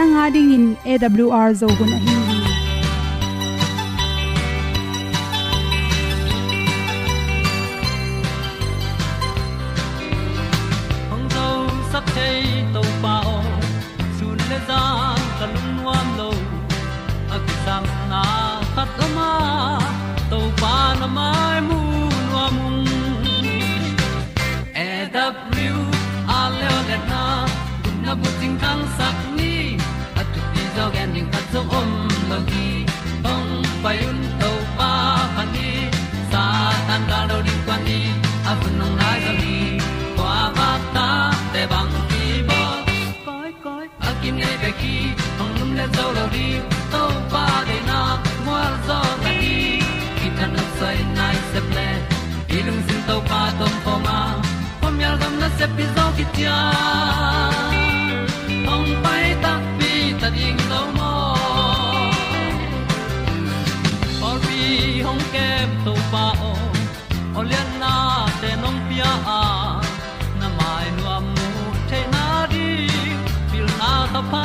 nanga ding in awr zo gun a hi hong lo di to pa de na mo zo ta ni ki ta na sai nai se ple ilung sin to pa tom pa ma. Pom yal gam na se pi zo ki tia pai ta pi ta ding lo mo or bi hong kem to pa o olian na te nong pia a na mai nu mu te na di pil na ta pa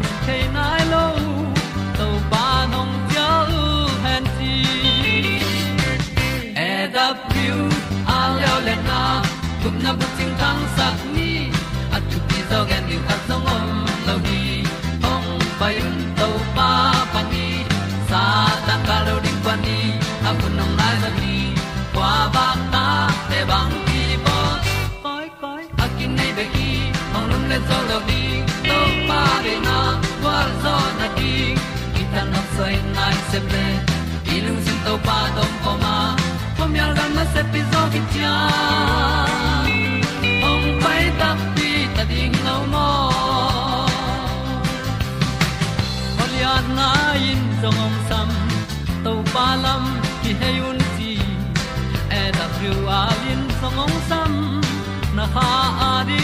Bu chiu the se ple i lung sin to pa tom ko ma pom yal gam na se pi zo ki tia ong pai ta pi ta ding lo mo Olian na in zong om sam to pa lam ki hay un ti e da thru a lin zong om sam na ha a di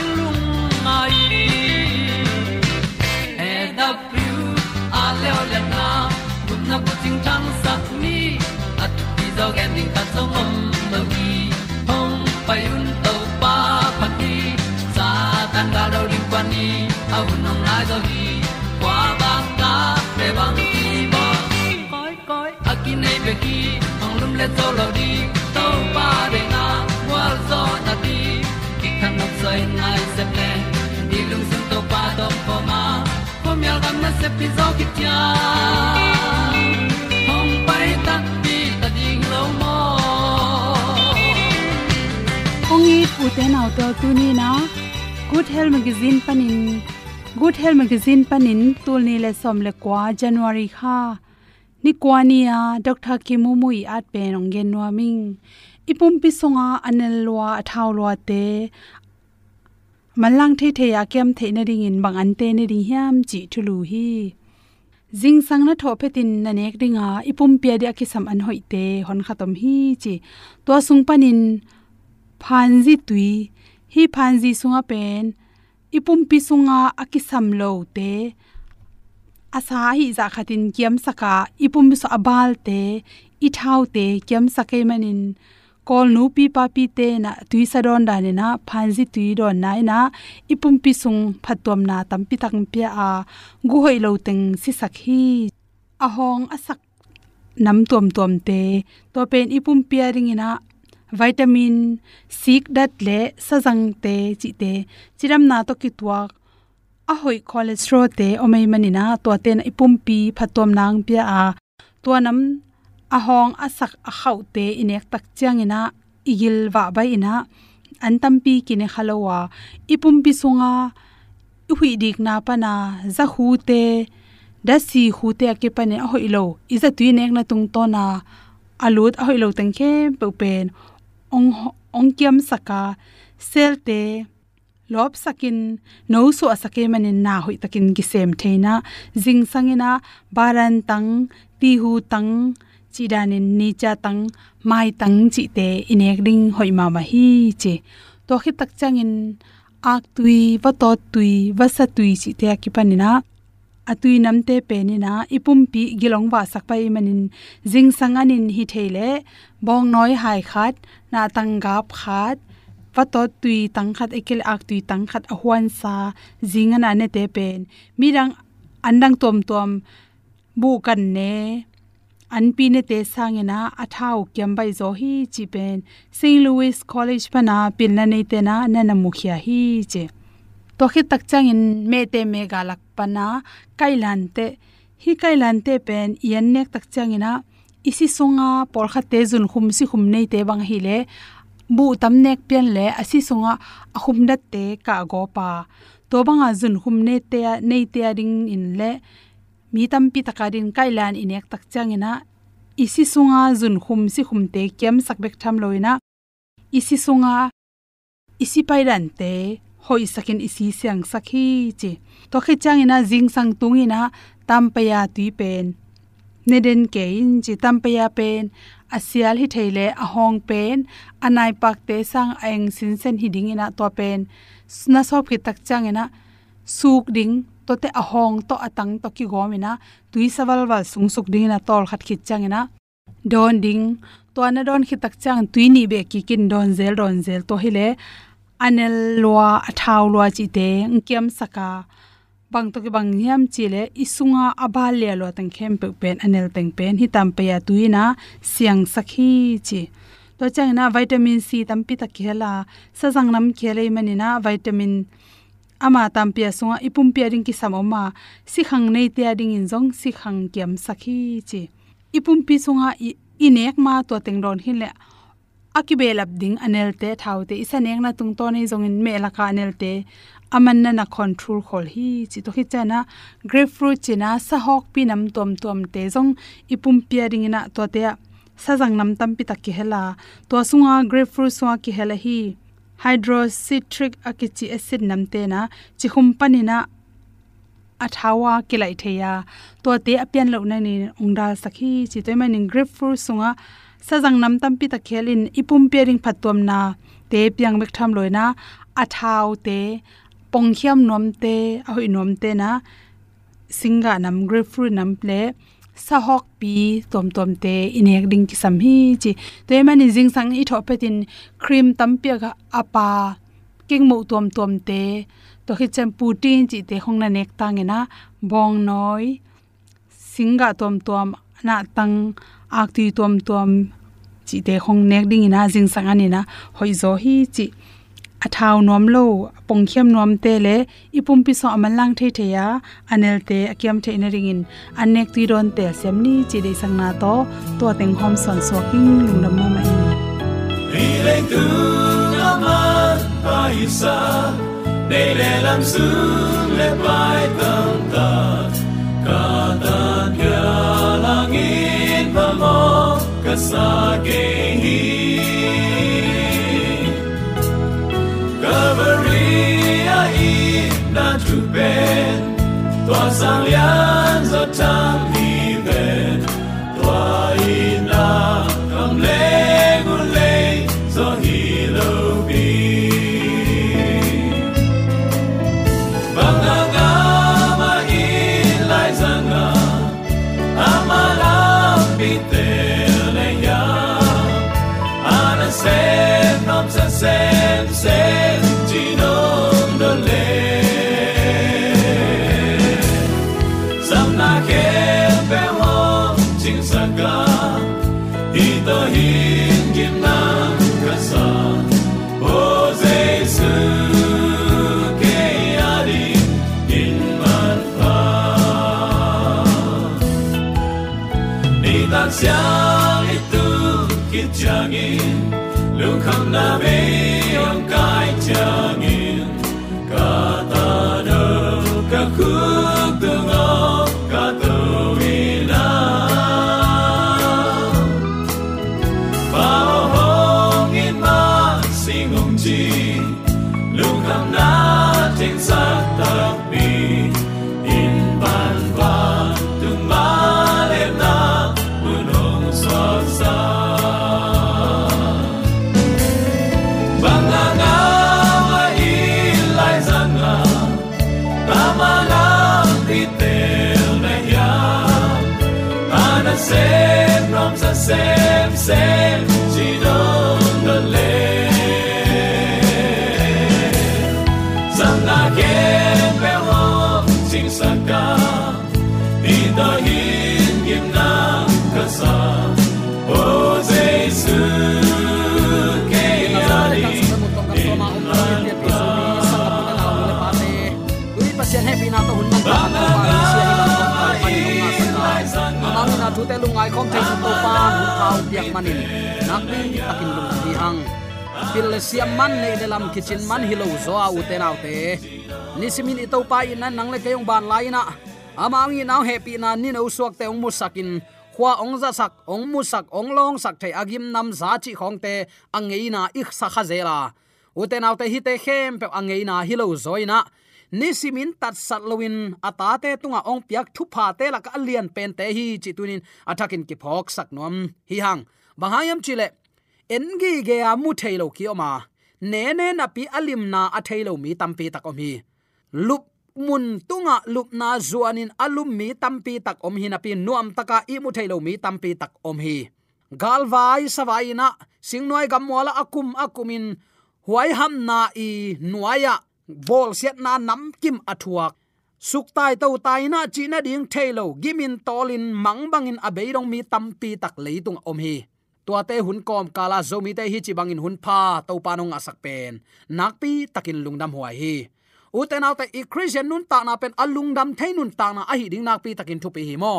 kun na bu tang sat ni at ti zo gen ding ta som mom lo gi hong pai un to pa pa ti sa tan ga do ri pa ni au nong lai do gi kwa ba ta pe bang ti bo koi koi a ki nei be ki hong lum le to lo di to pa de na wa zo na ti ki kan nok sai nai se ple ni lung sun to pa do po ma. Po mi al gam na se pi zo ki tia te nau to tu ni na good health magazine panin, good health magazine panin tul ni le som le kwa january kha. Ni kwania dr kimumui at pe nong gen no ming. Ipum pi songa anel lwa athaw lwa te. Malang the the ya kem the na ring in bang an te ne ring hiam chi thulu hi. Jing sang na tho phetin na nek ringa ipum pia dia ki sam an hoite hon khatom hi chi. To sung panin phanji tui, hi phanji sunga pen ipum pi sunga akisam lo te. Asa hi za khatin kiam saka ipum so abal te i thau te kiam sake manin. Kol nu pi pa pi te na tui sa don da ne na phanji tui don nai na ipum pi sung phatom na tam pi tak pia a gu hoi lo teng si sakhi a hong asak nam tuam tuam te, to pen ipum pia ring ina vitamin sik dat le sajang te chi te. Chiram na to ki tuak a hoi cholesterol te omei manina. To ten ipum pi phatom nang pia a. To nam a hong a khaute inek tak changina igil wa bai ina. An tampi kine khalowa. Ipum pi sunga hui dik na pana za hu te, da si hu te ke pane a hoilo iza tui nek na tung to na. Alut a hoilo tang khe pe pen ong ong kiam saka, sel te, lop sakin no so asake manin na hoi takin gi sem theina jing sangina baran tang ti hu tang chi danin ni cha tang, mai tang chi te inek ding hoi ma ma hi che. To khit tak changin, ak tui va to tui va sa tui chi te ki panina atui namte penina ni na, ipum pi gilong wa sakpai manin. Jing sanganin hi theile, bong noi hai khat, na tangap khat. Pato tui tang khat, ekel ak tui tang khat a sa jingana ne te pen. Mirang andang tom tom, bu kan ne. An pi ne te sangena athau kyam bai zo hi chi pen. St louis college pana pin na nei te na na mukhya hi che to khi tak chang in me te me ga lak pana kailan te hi kailan te pen yan nek tak chang ina isi sunga por kha te jun khum si khum nei te bang hi le, bu tam nek pian le, asi sunga ahum dat te ka go pa. To banga jun khum ne te nei te ring in le, mi tam pi takarin kailan inek tak chang ina isi sunga jun khum si khum te kem sak bek tham loina, isi sunga, isi pairan te hoi sakin isi siang sakhi chi. To khe changina jing sang tung tungina tampaya tui pen. Neden ke in chi tampaya pen. Asial hi theile hong pen. Anai pak te sang aeng sin sen hi ding ina to pen. Na sop ki tak changina suk ding to te ahong to atang to ki gomina tui sawal wal sung suk ding na tol khat khit changena don ding, to na don khit tak chang tui ni be ki kin don zel don zel to hile anel lua, athau lua chi te ngkem saka. Bang to ki bang hiam chi le isunga abal le lo tang khem pe pen, anel teng pen hi tam pe ya tuina siang sakhi chi to chang na vitamin c tam pi ta khela sa jang nam khele mani na vitamin ama tam tampia sunga, ipum pia ring ki samoma si khang nei te ading in jong si khang kiam sakhi chi ipum pi sunga inek ma to teng ron hin le akibelap ding anel te thaute isanek na tung to nei jong in me la ka anel te aman na na control khol hi. Chi to hi chana grapefruit china sa hok pi nam tom tom te zong ipum pia ring na to te sa jang nam tam pi tak ki hela. To sunga grapefruit sunga ki hela hi. Hydroxytric akichi acid namte na chi khum panina athawa kilai theya to te apian lo na ni ongdal sakhi chi toima ning grapefruit sunga sajang nam tam pi ta khelin, ipum pering phatom na, te piang mek tham loina athau te pongkhiam nom te, ahoi nom te na, singa nam, grapefruit nam ple, sahok pi tom tom te inek ding ki sam hi chi. Te mani jing sang i thope petin cream tam pia ga apa, king mo tom tom te, to hi chem putin chi te hong na nek tang ena, bong noi, singa tom tom na tang ak ti tom tom chi te hong nek ding ina jing sang ani na hoi zo hi chi athaw nom lo pongkhiam nom te le ipum pi so amalang the the ya anel te akyam the in ringin anek ti ron te sem ni chi de sang na to to teng hom son so king lung nam ma mai Đi lên tu na man pa isa để lệ làm sương lệ bài tâm ta ka sa ke hi Calvary na tu ben tua sang lian zo tam kit changin lung kham na be yong pa hun piak manin nak ni takin lung di hang pil siam man nei delam kitchen man hilo zo a u te nau te. Nisimin ito pa in nan nang le kayong ban lai na. Amang i nau happy na, ni no suak te ong musakin khwa ong za sak, ong musak ong long sak thai agim nam za chi khong te angeina ik sa kha zela uten autte hi te khem pe angeina hilo zoina nisimin tat satlowin atate tunga ong piak thu pha te la ka lian pen te hi chi tunin athakin ki phok sak nom hi hang bangayam chile engi ge a mu thailo ki oma. Ne ne na pi alim na a thailo mi tampi tak om hi. Lup mun tunga lup na zuanin alum mi tampi tak om hi na pi nuam taka i mu thailo mi tampi tak om hi. Galwai sawaina singnoi gamwala akum akumin huai ham na i nuaya vol siat na nam kim athuak. Suk tai to tai na chi na ding thailo gimin tolin mangbangin abeirong mi tampi tak leitung om hi. Tua te hun kom kala zomi te hi chi bangin hun pha to panong asak pen. Nakpi takin lungdam huai hi. Uten autte i christian nun ta na pen alungdam thein nun ta na a hi ding nakpi takin thupi hi mo.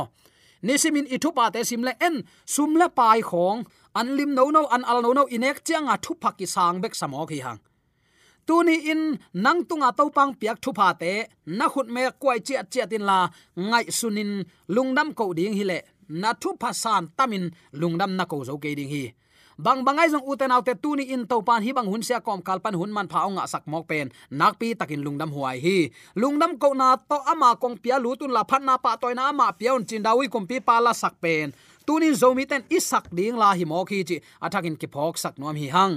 Nisimin ithupa te simle en sumle pai khong. An lim no no, an al no no inek chianga thu phaki sang bek samo hi hang tuni in nang tunga to pang piak thu pha te, na khut me kwai chi chi tin la ngai sunin lungdam ko ding hi le. Na thu pha san tamin lungdam na ko zo ke ding hi. Bang bangai jong uten autte tuni in to pan hi bang hun sia kom kalpan hun man pha nga sak mok pen. Nak pi takin lungdam huai hi. Lungdam ko na to ama kong pia lutun la phan na pa toina ama pia un chin dawi kom pi pa la sak pen tunin zomi ten isak ding la hi mo khi chi. Athakin ki phok sak nom hi hang.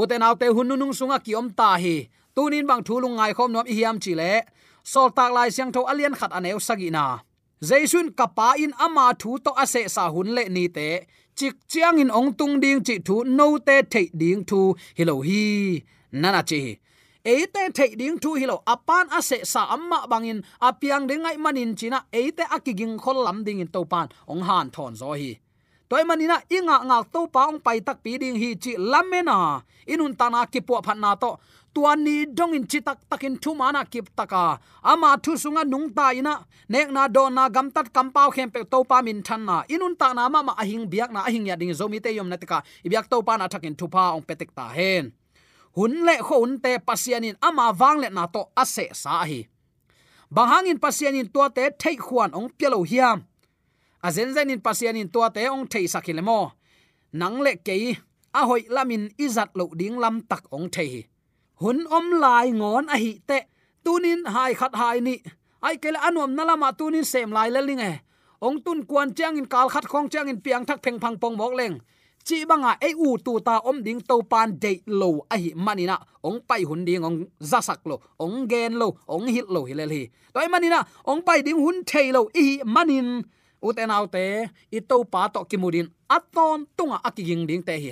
Uten autte hununung sunga kiom ta hi. Tunin bang thulung ngai khom nom hiam chi le. Sol tak lai siang tho alian khat aneu sagina jaisun kapa in ama thu to ase sa hun le ni te. Chik chiang in ong tung ding chi thu no te thei ding thu. Hilo hi. Nana chi eite thei ding thu hilo apan ase sa amma bangin apiang ding ngai manin china eite akiging khol lam ding in topan. Ong han thon zo hi. Toy manina inga nga to pa ong pai tak pi ding hi chi lamena inun tana ki po phan na to. Tuan ni dong in chitak takin thu mana kip taka ama thu sunga nung ta ina. Nek na do na gam tat kam pau khem pe to pa min than na. Inun ta na ma ma ahing biak na ahing ya ding zomi te yom na tika ibyak to pa na thakin thu pa ong petek ta hen hun le kho un te pasianin, ama wang le na to ase sa hi. Bangangin pasianin tua te thei khuan ong pialo hiam. A zen zen in pasianin tua te ong thei sakilemo nang le ke a hoi lamin izat lo ding lam tak ong thei hun om lai ngon a hi te, tunin hai khat hai ni. Ai kele anuam nalama tunin sem lai le linge ong tun kwan chang in kal khat khong chang in piang thak pheng phang pong mok leng chi banga e u tu ta om ding to pan de lo a hi manina ong pai hun ding ong zasak lo ong gen lo ong hit lo hi hi toy manina ong pai ding hun thei lo i manin uten autte i to pa to kimudin aton tunga akiging ding te hi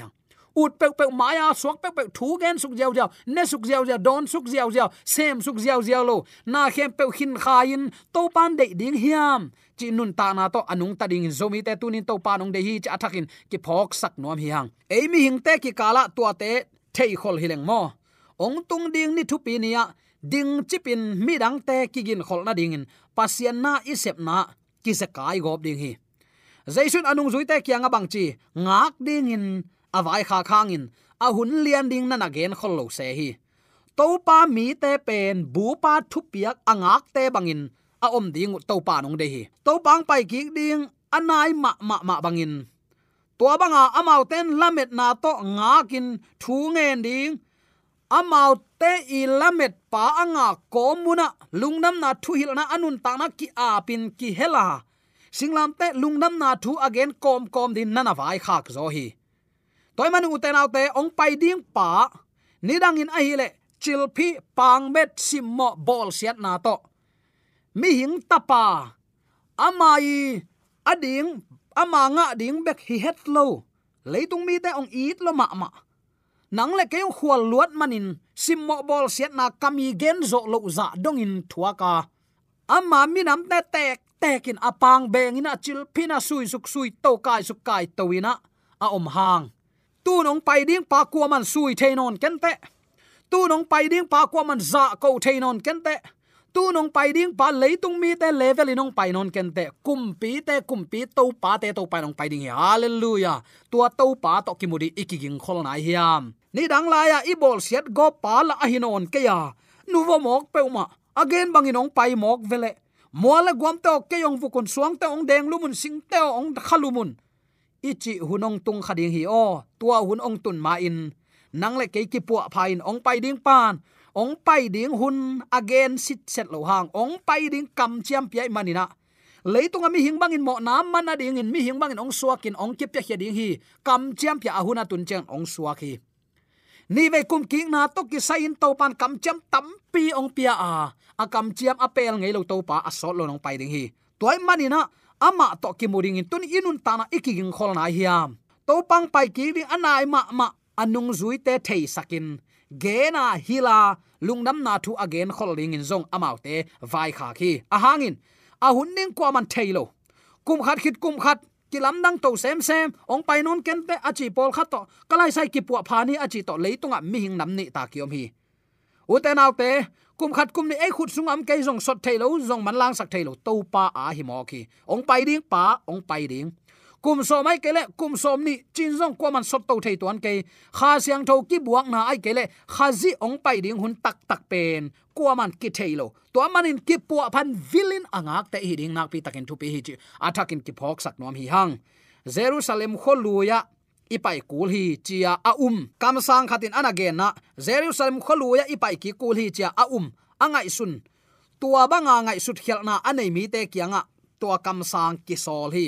ut pe pe maya suak à, pe pe thu gen suk jiao jiao ne suk jiao jiao don suk jiao jiao sem suk jiao jiao lo na khem pe khin khain to à pan de ding hiam. Chi nun ta na to anung ta ding zomi te tunin to pa nong de hi cha thakin ki phok sak nom hi hang ei mi hing te ki kala tua te thei khol hileng mo ong tung ding ni thu pi nia ding à, chipin mi dang te ki gin khol na ding in pasian na isep na ki se kai gop ding hi. Zaisun anung zui te kyanga bang chi ngak ding in avai kha khangin. A hun lian ding na again khol lo se hi. To pa mi te pen bu pa thu piak angak te bangin. A om ding to pa nong de hi. To pang pai ki ding anai ma ma ma bangin. Tua banga amau ten lamet na to ngakin. Thu ngen ding amau te i lamet pa anga komuna. Lungnam na thu hil na anun ta na ki a pin ki hela. Singlam te lungnam na thu again kom kom din nana vai khak zo hi toy man uten autte ong pai ding pa ni dang in ahi le chil phi pang met simmo bol siat na to mi hing tapa amai ading amanga ding bek hi het lo leitung mi te ong eat lo ma ma nang le kayong khwal luat manin simmo bol siat na kami gen zo lo za dong in thuaka amma mi nam te tek tekin apang beng ina chil phina sui suk sui to kai suk kai to ina a om hang tu nong pai ding pa kwa man sui theinon kente tu nong pai ding pa kwa man za ko theinon kente tu nong pai ding pa leitung mi te, level nong pai non kente kumpi te kumpi to pa te to pa nong pai ding hallelujah. Tua to pa to kimudi ikiging khol na hiam. Ni dang la ya i bol siat go pa la ahinon ke ya. Nu vo mok pe ma again banginong pai mok vele. Moala gwam to ke yong vu kon suang te ong deng lumun, sing te ong khalumun ichi hunong tung khading hi o, tua hun ong tun ma in. Nang le ke ki pu phain, ong pai ding pan. Ong pai ding hun, again sit set lo hang. Ong pai ding kam chiam pi manina leitung ami hing bangin mo, nam man na ding in. Mi hing bangin ong suakin ong kip ya ding hi. Kam chiam pi ahuna tun cheng ong suak hi. Ni ve kum king na to ki sain to pan, kam chiam tam pi ong pia a. A kam chiam apel ngei lo to pa, a sol lo nong pai ding hi. Toy manina ama to ki muring in tun inun tana ikiging khol na hiam. To pang pai ki ding anai ma ma, anung zui te thei sakin. Gena hila lungnam na thu again kholing in zong amau te vai kha khi. A hangin a hun ning kwa man thailo kum khat khit, kum khat, kilam dang to sem sem, ong pai non ken te achi pol khat to, kalai sai ki pu phani achi to leitunga mi hing nam ni ta kiom hi. Uten autte kum khat kum ni e khut sungam ke jong sot thailo jong man lang sak thailo to pa a hi mo ki ong pai ding pa ong pai ding kum so mai kele kum som ni chin jong ko man sot to thei tuan ke kha siang tho ki buak na ai kele khazi ong pai ding hun tak tak pen ko man ki thailo to manin ki pu phan villain angak te hi ding nak pi takin thu pi hi chi athakin à ki phok sak nom hi hang jerusalem kholuya ipai kul hi chia a um kam sang khatin anagen na, jerusalem kholuya ipai ki kul hi chia a um angai sun tua banga ngai sut khelna anei mi te kianga. Tua kam sang ki sol hi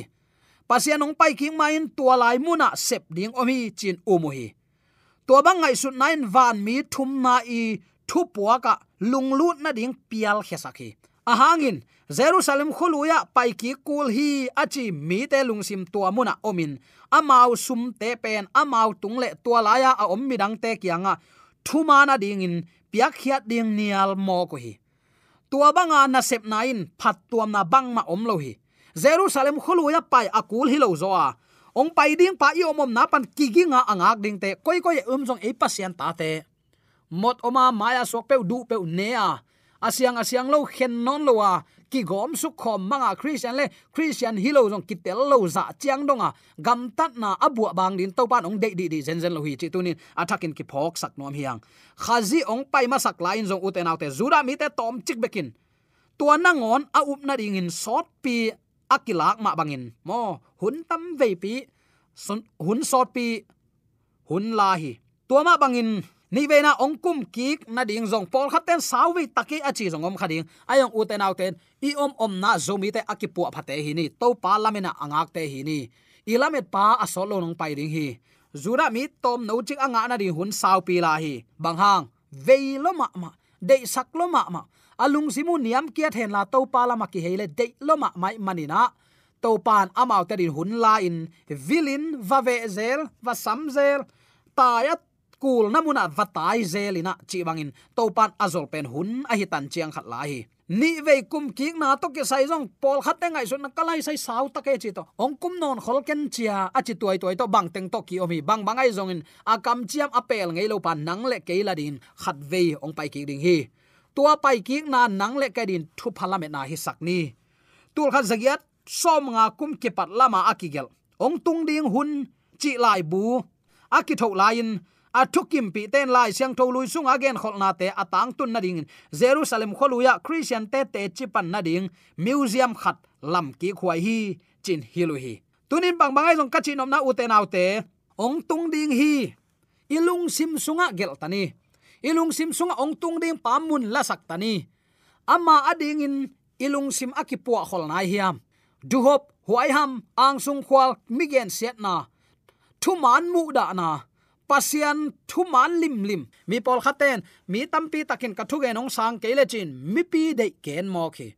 pasian ong pai ki main tua lai muna sep ding omi chin umuhi. Tua bang sut nine van mi thum na i thu puaka lunglut na ding pial khesakhi ahangin, jerusalem khuluya paiki kul hi, achi mi te lungsim tua muna omin. Amau sum te pen, amau tungle tua laya a om midang te kianga. Thumana dingin, piak hiat ding nial mo ko hi. Tua banga na sep nain phat tuam na bang ma om lo hi. Jerusalem khuluya pai akul hilo zoa. Ong pai ding pa i omom na pan kiginga angak ding te, koi koi um jong e pasien ta te. Mot oma maya sok pe du pe ne a asiang asiang lo, khen non lo wa ki gom su khom manga christian le. Christian hilo jong kitel lo za chiang donga à. gam tat na abu bang din to pan ong de di di zen zen lo hi chi tunin attacking ki phok sak nom hiang. Khazi ong pai ma sak lain jong uten autte zura mi te tom chik bekin tua na ngon a up na ding in sot pi akilak ma bangin mo, hun tam ve pi hun sot pi hun la hi. Tua ma bangin ni ve na ong kum ki na ding zong pol khaten sawi taki chi zong om khading ayong uten auten i om om na zomi te akipu phate hi ni. To pa lamina angak te hi ni. Ilamet pa asolo nong pai ding hi. Zura mi tom no chi anga na di hun saw pi la hi. Bang hang lo ma ma de sak lo ma ma. Alung simu niam kia then la to pa la ma ki hele de lo ma mai manina to pan amau te din hun la in. Vilin va ve zel, va sam zel. Tayat kul namuna vatai zelina chi bangin to pan azol pen hun a hi tan chiang khat la hi. Ni ve kum ki na to ke sai jong pol khat te ngai na kalai sai sau ta ke chi to. Ong kum non khol ken chia a chi tuai tuai to bang teng to ki omi bang bang ai jong in. A kam chiam apel ngei lo pan nang le ke la din. Khat ve ong pai ki ding hi. Tua pai ki na nang le ke din thu phala me na hi sak ni. Tul khat zagiat, som nga kum ke pat lama akigel ong tung ding hun, chi lai bu. Aki tho lain a thukim pi ten lai siang tho lui sung again khol na te atang tun na ding. Jerusalem kholuya christian te te chipan na ding. Museum khat lam ki khwai hi, chin hilu hi. Tunin bang bangai jong kachi nom na uten autte ong tung ding hi. Ilung sim sunga gel tani ilung sim sunga ong tung ding pamun la sak tani ama ading in ilung sim akipua khol nai hiam duhop huai ham, ang sung khwal migen set na. Thu man mu da na pasian thu man lim lim. Mi pol khaten, mi tampi takin ka thu nong sang kele chin, mi pi de ken mo khi.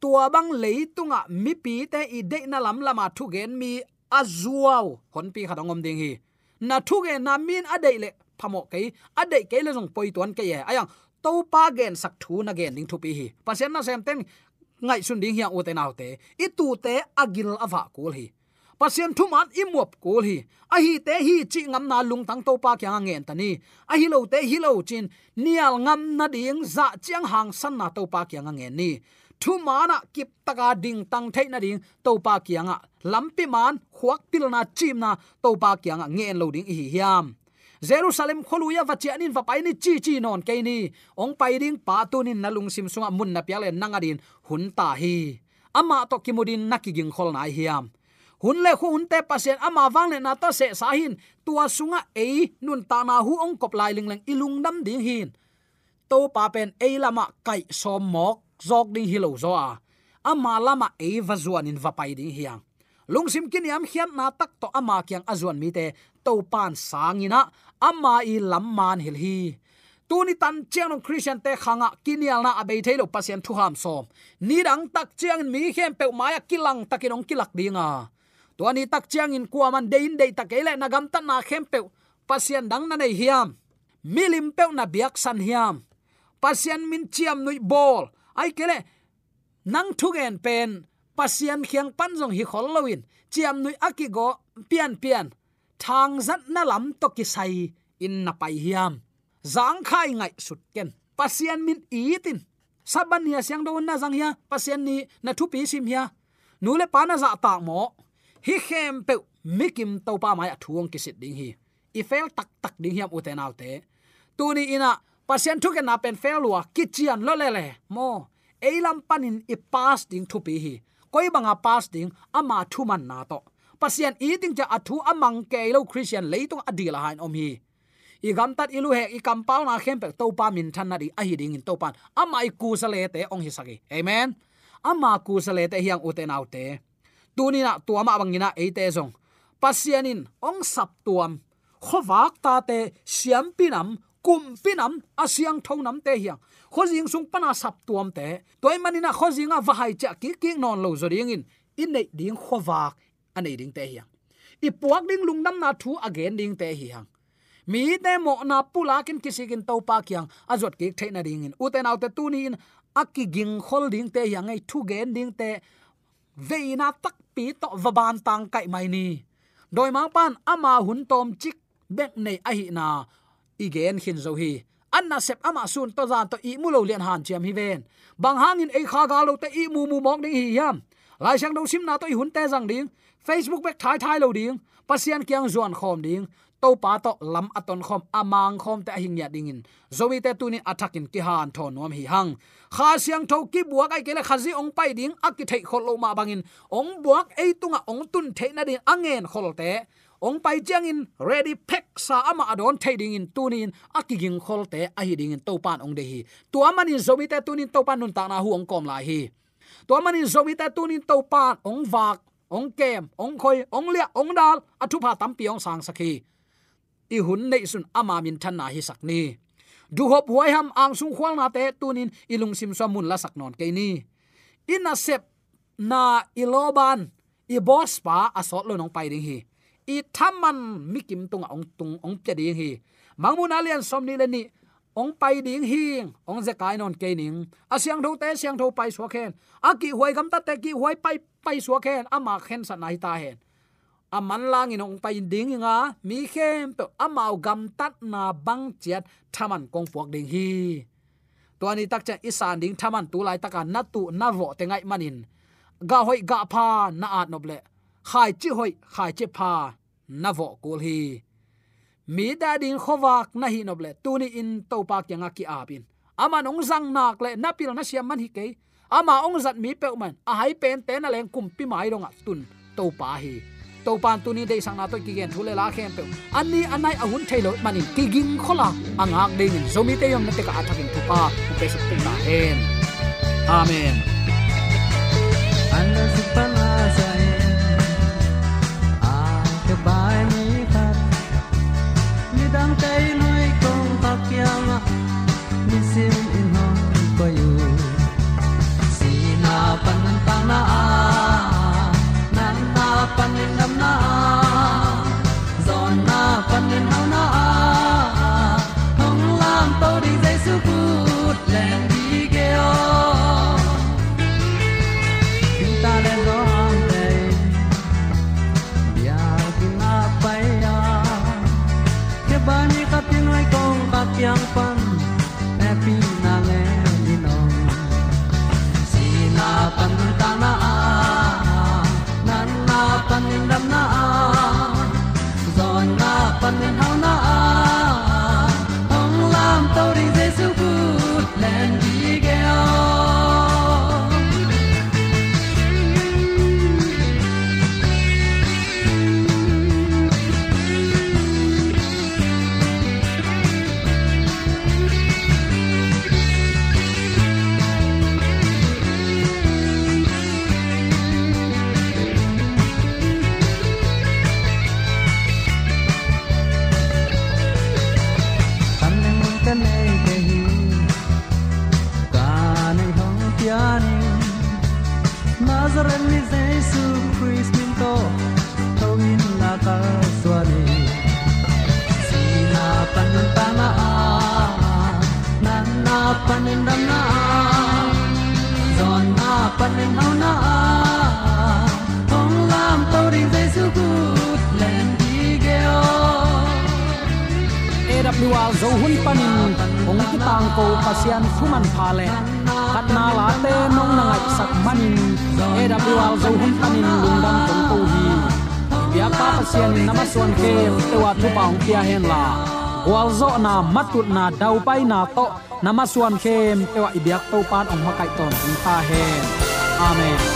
Tua bang leitunga mi pi te i de na lam lama thu gen mi azuaw hon pi khadangom ding hi. Na thu ge na min ade le phamo ke ade ke le jong poi tuan ke ye. Ayang to pa gen sak thu na gen ning thu pi hi. Pasian na sem ten ngai sun ding hiang u te nau te. I tu te agil ava kul hi pasien thuman imuap kol hi. A hi te hi chi ngam na lung tang to pa kya ngen tani a hi lo te hi lo chin nial ngam na ding za chiang hang san na to pa kya ngen ni. Thu mana kip taka ding tang thei na ding to pa kya nga. Lampi man khuak pil na chim na to pa kya nga ngen lo ding hi hiam. Jerusalem kholuya vachianin va paini chi chi non keini ong pairing patunin nalung simsunga mun na piale nangadin hunta hi. Ama to kimudin nakiging khol na hiam hun le khu hun te pasien ama wang le na ta se sa hin. Tua sunga e nun ta na hu ong kop lai ling leng ilung dam ding hin. To pa pen e lama kai som mok zok ding hilo zo a ama lama e va zuan in va pai ding hiang lungsim kin yam khian na tak to ama kyang azuan mi te. To pan sangina ama i lam man hil hi. Tuni tan chiang nong christian te khanga kinial na abei thailo pasien thu ham som. Ni dang tak chiang mi khem pe maya kilang takinong kilak dinga to ani tak chiang in kwa man dein dei takele na gam tan na khem pe pasien dang na nei hiam. Milim pe na biak san hiam. Pasien min chiam nui bol. Ai kele nang thugen pen. Pasien khiang pan jong hi khol loin chiam nui akigo pian pian. Thang zat na lam to ki sai in na pai hiam. Zang khai ngai sut ken. Pasien min itin saban ya siang do na zang ya pasien ni na thu pi sim ya nu le pa na za ta mo hi khem pe mikim to pa mai thuang kisit ding hi. I fel tak tak ding hiam u te nau tu ni ina, pasien thuke na pen fel wa kichian lo le le. Mo, eilam panin i pass ding thu pi hi. Koi banga pass ding, ama thu man na to. Pasien i ding cha athu amang ke lo christian leitung adila hain om hi. I gam tat ilu he, i kam pau na khem pe to pa min than na di a hi ding in to pan. Ama i ku sa le te ong hi sagi amen. Ama ku sa le te hiang u te te tunina tuama bangina eite zong. Pasianin ong sap tuam. Khowak ta te siam pinam kum pinam asiang thonam te hiang. Khojing sung pana sap tuam te. Toy manina khojinga vahai cha ki ki non lo zo ding in. In nei ding khowak anei ding te hiang. I puak ding lungnam na thu again ding te hiang. Mi te mo na pula kin kisikin to pa kyang azot ki thaina ding in. Uten autte tunin in. Akki ging khol ding te hiang. Ai thu gen ding te veina tak pi to vaban tang kai mai ni. Doi mang pan ama hun tom chik bek nei a hi na. Igen hin zo hi. Anna sep ama sun to zan to i mu lo lian han chiam hi ven. Bang hangin ei kha ga lo te i mu mu mok ding hi yam lai sang do sim na to i hun te jang ding. Facebook bek thai thai lo ding. Pasian kyang zuan khom ding to pa to lam aton khom amang khom te hing ya dingin zowi te tunin athakin ki han thon nom hi hang kha siang tho ki buak ai kele khazi ong pai ding akki thei khol lo ma bangin ong buak ei tunga ong tun thei na ding angen khol te ong pai chiang in ready pack sa ama adon trading in tunin akiging kholte a hi ding in topan ong de hi tua manin zomi te tunin topan nun ta na hu ong kom la hi tua manin zomi te tunin topan ong vak ong kem ong khoi ong lia ong dal athu pha tam pi ong sang sakhi i hun nei sun ama min than na hi sakni du hop huai ham ang sung khwal na te tunin ilung sim so mun la sak non ke ni in a sep na iloban i boss pa asot lo nong pai ding hi i thaman mikim tung ong tung ong pe ding hi mangmun alian som ni le ni ong pai ding hi ong ze kai non ke ning asyang tho te syang tho pai so khen aki huai gam ta te ki huai pai pai so khen ama khen sa nai ta hen aman lang in ong pai ding nga mi khem to amao gam tat na bang chiat thaman kong puak ding hi. To ani tak cha isan ding thaman tu lai taka na tu na ro te ngai manin. Ga hoi ga pha na at noble khai chi hoi, khai chi pha na vo kul hi. Mi da ding khowak na hi noble tuni in to pa kyanga ki apin ama nong zang nak le, na pil na siam man hi ke ama ong zat mi pe man a hai pen te na leng kum pi mai ronga tun to pa hi to pan tu ni dei sang na to ki gen thule la khem pe. Ani anai ahun thailo mani ki ging khola angak dei ni zomi te yom na te ka athakin thupa pa. Pe suk te na hen. Amen. and AWR zo hun panin ong ki tang ko pasian thuman pha le khat na la te nong na ngai sak manin e AWR zo hun panin lung lungdam tong ko hi pia pa pasian, namaswan ke te wa thu paung pia hen la wal zo na matut na dau pai na to namaswan khem te wa ibyak to pan ong ma kai ton ta hen amen.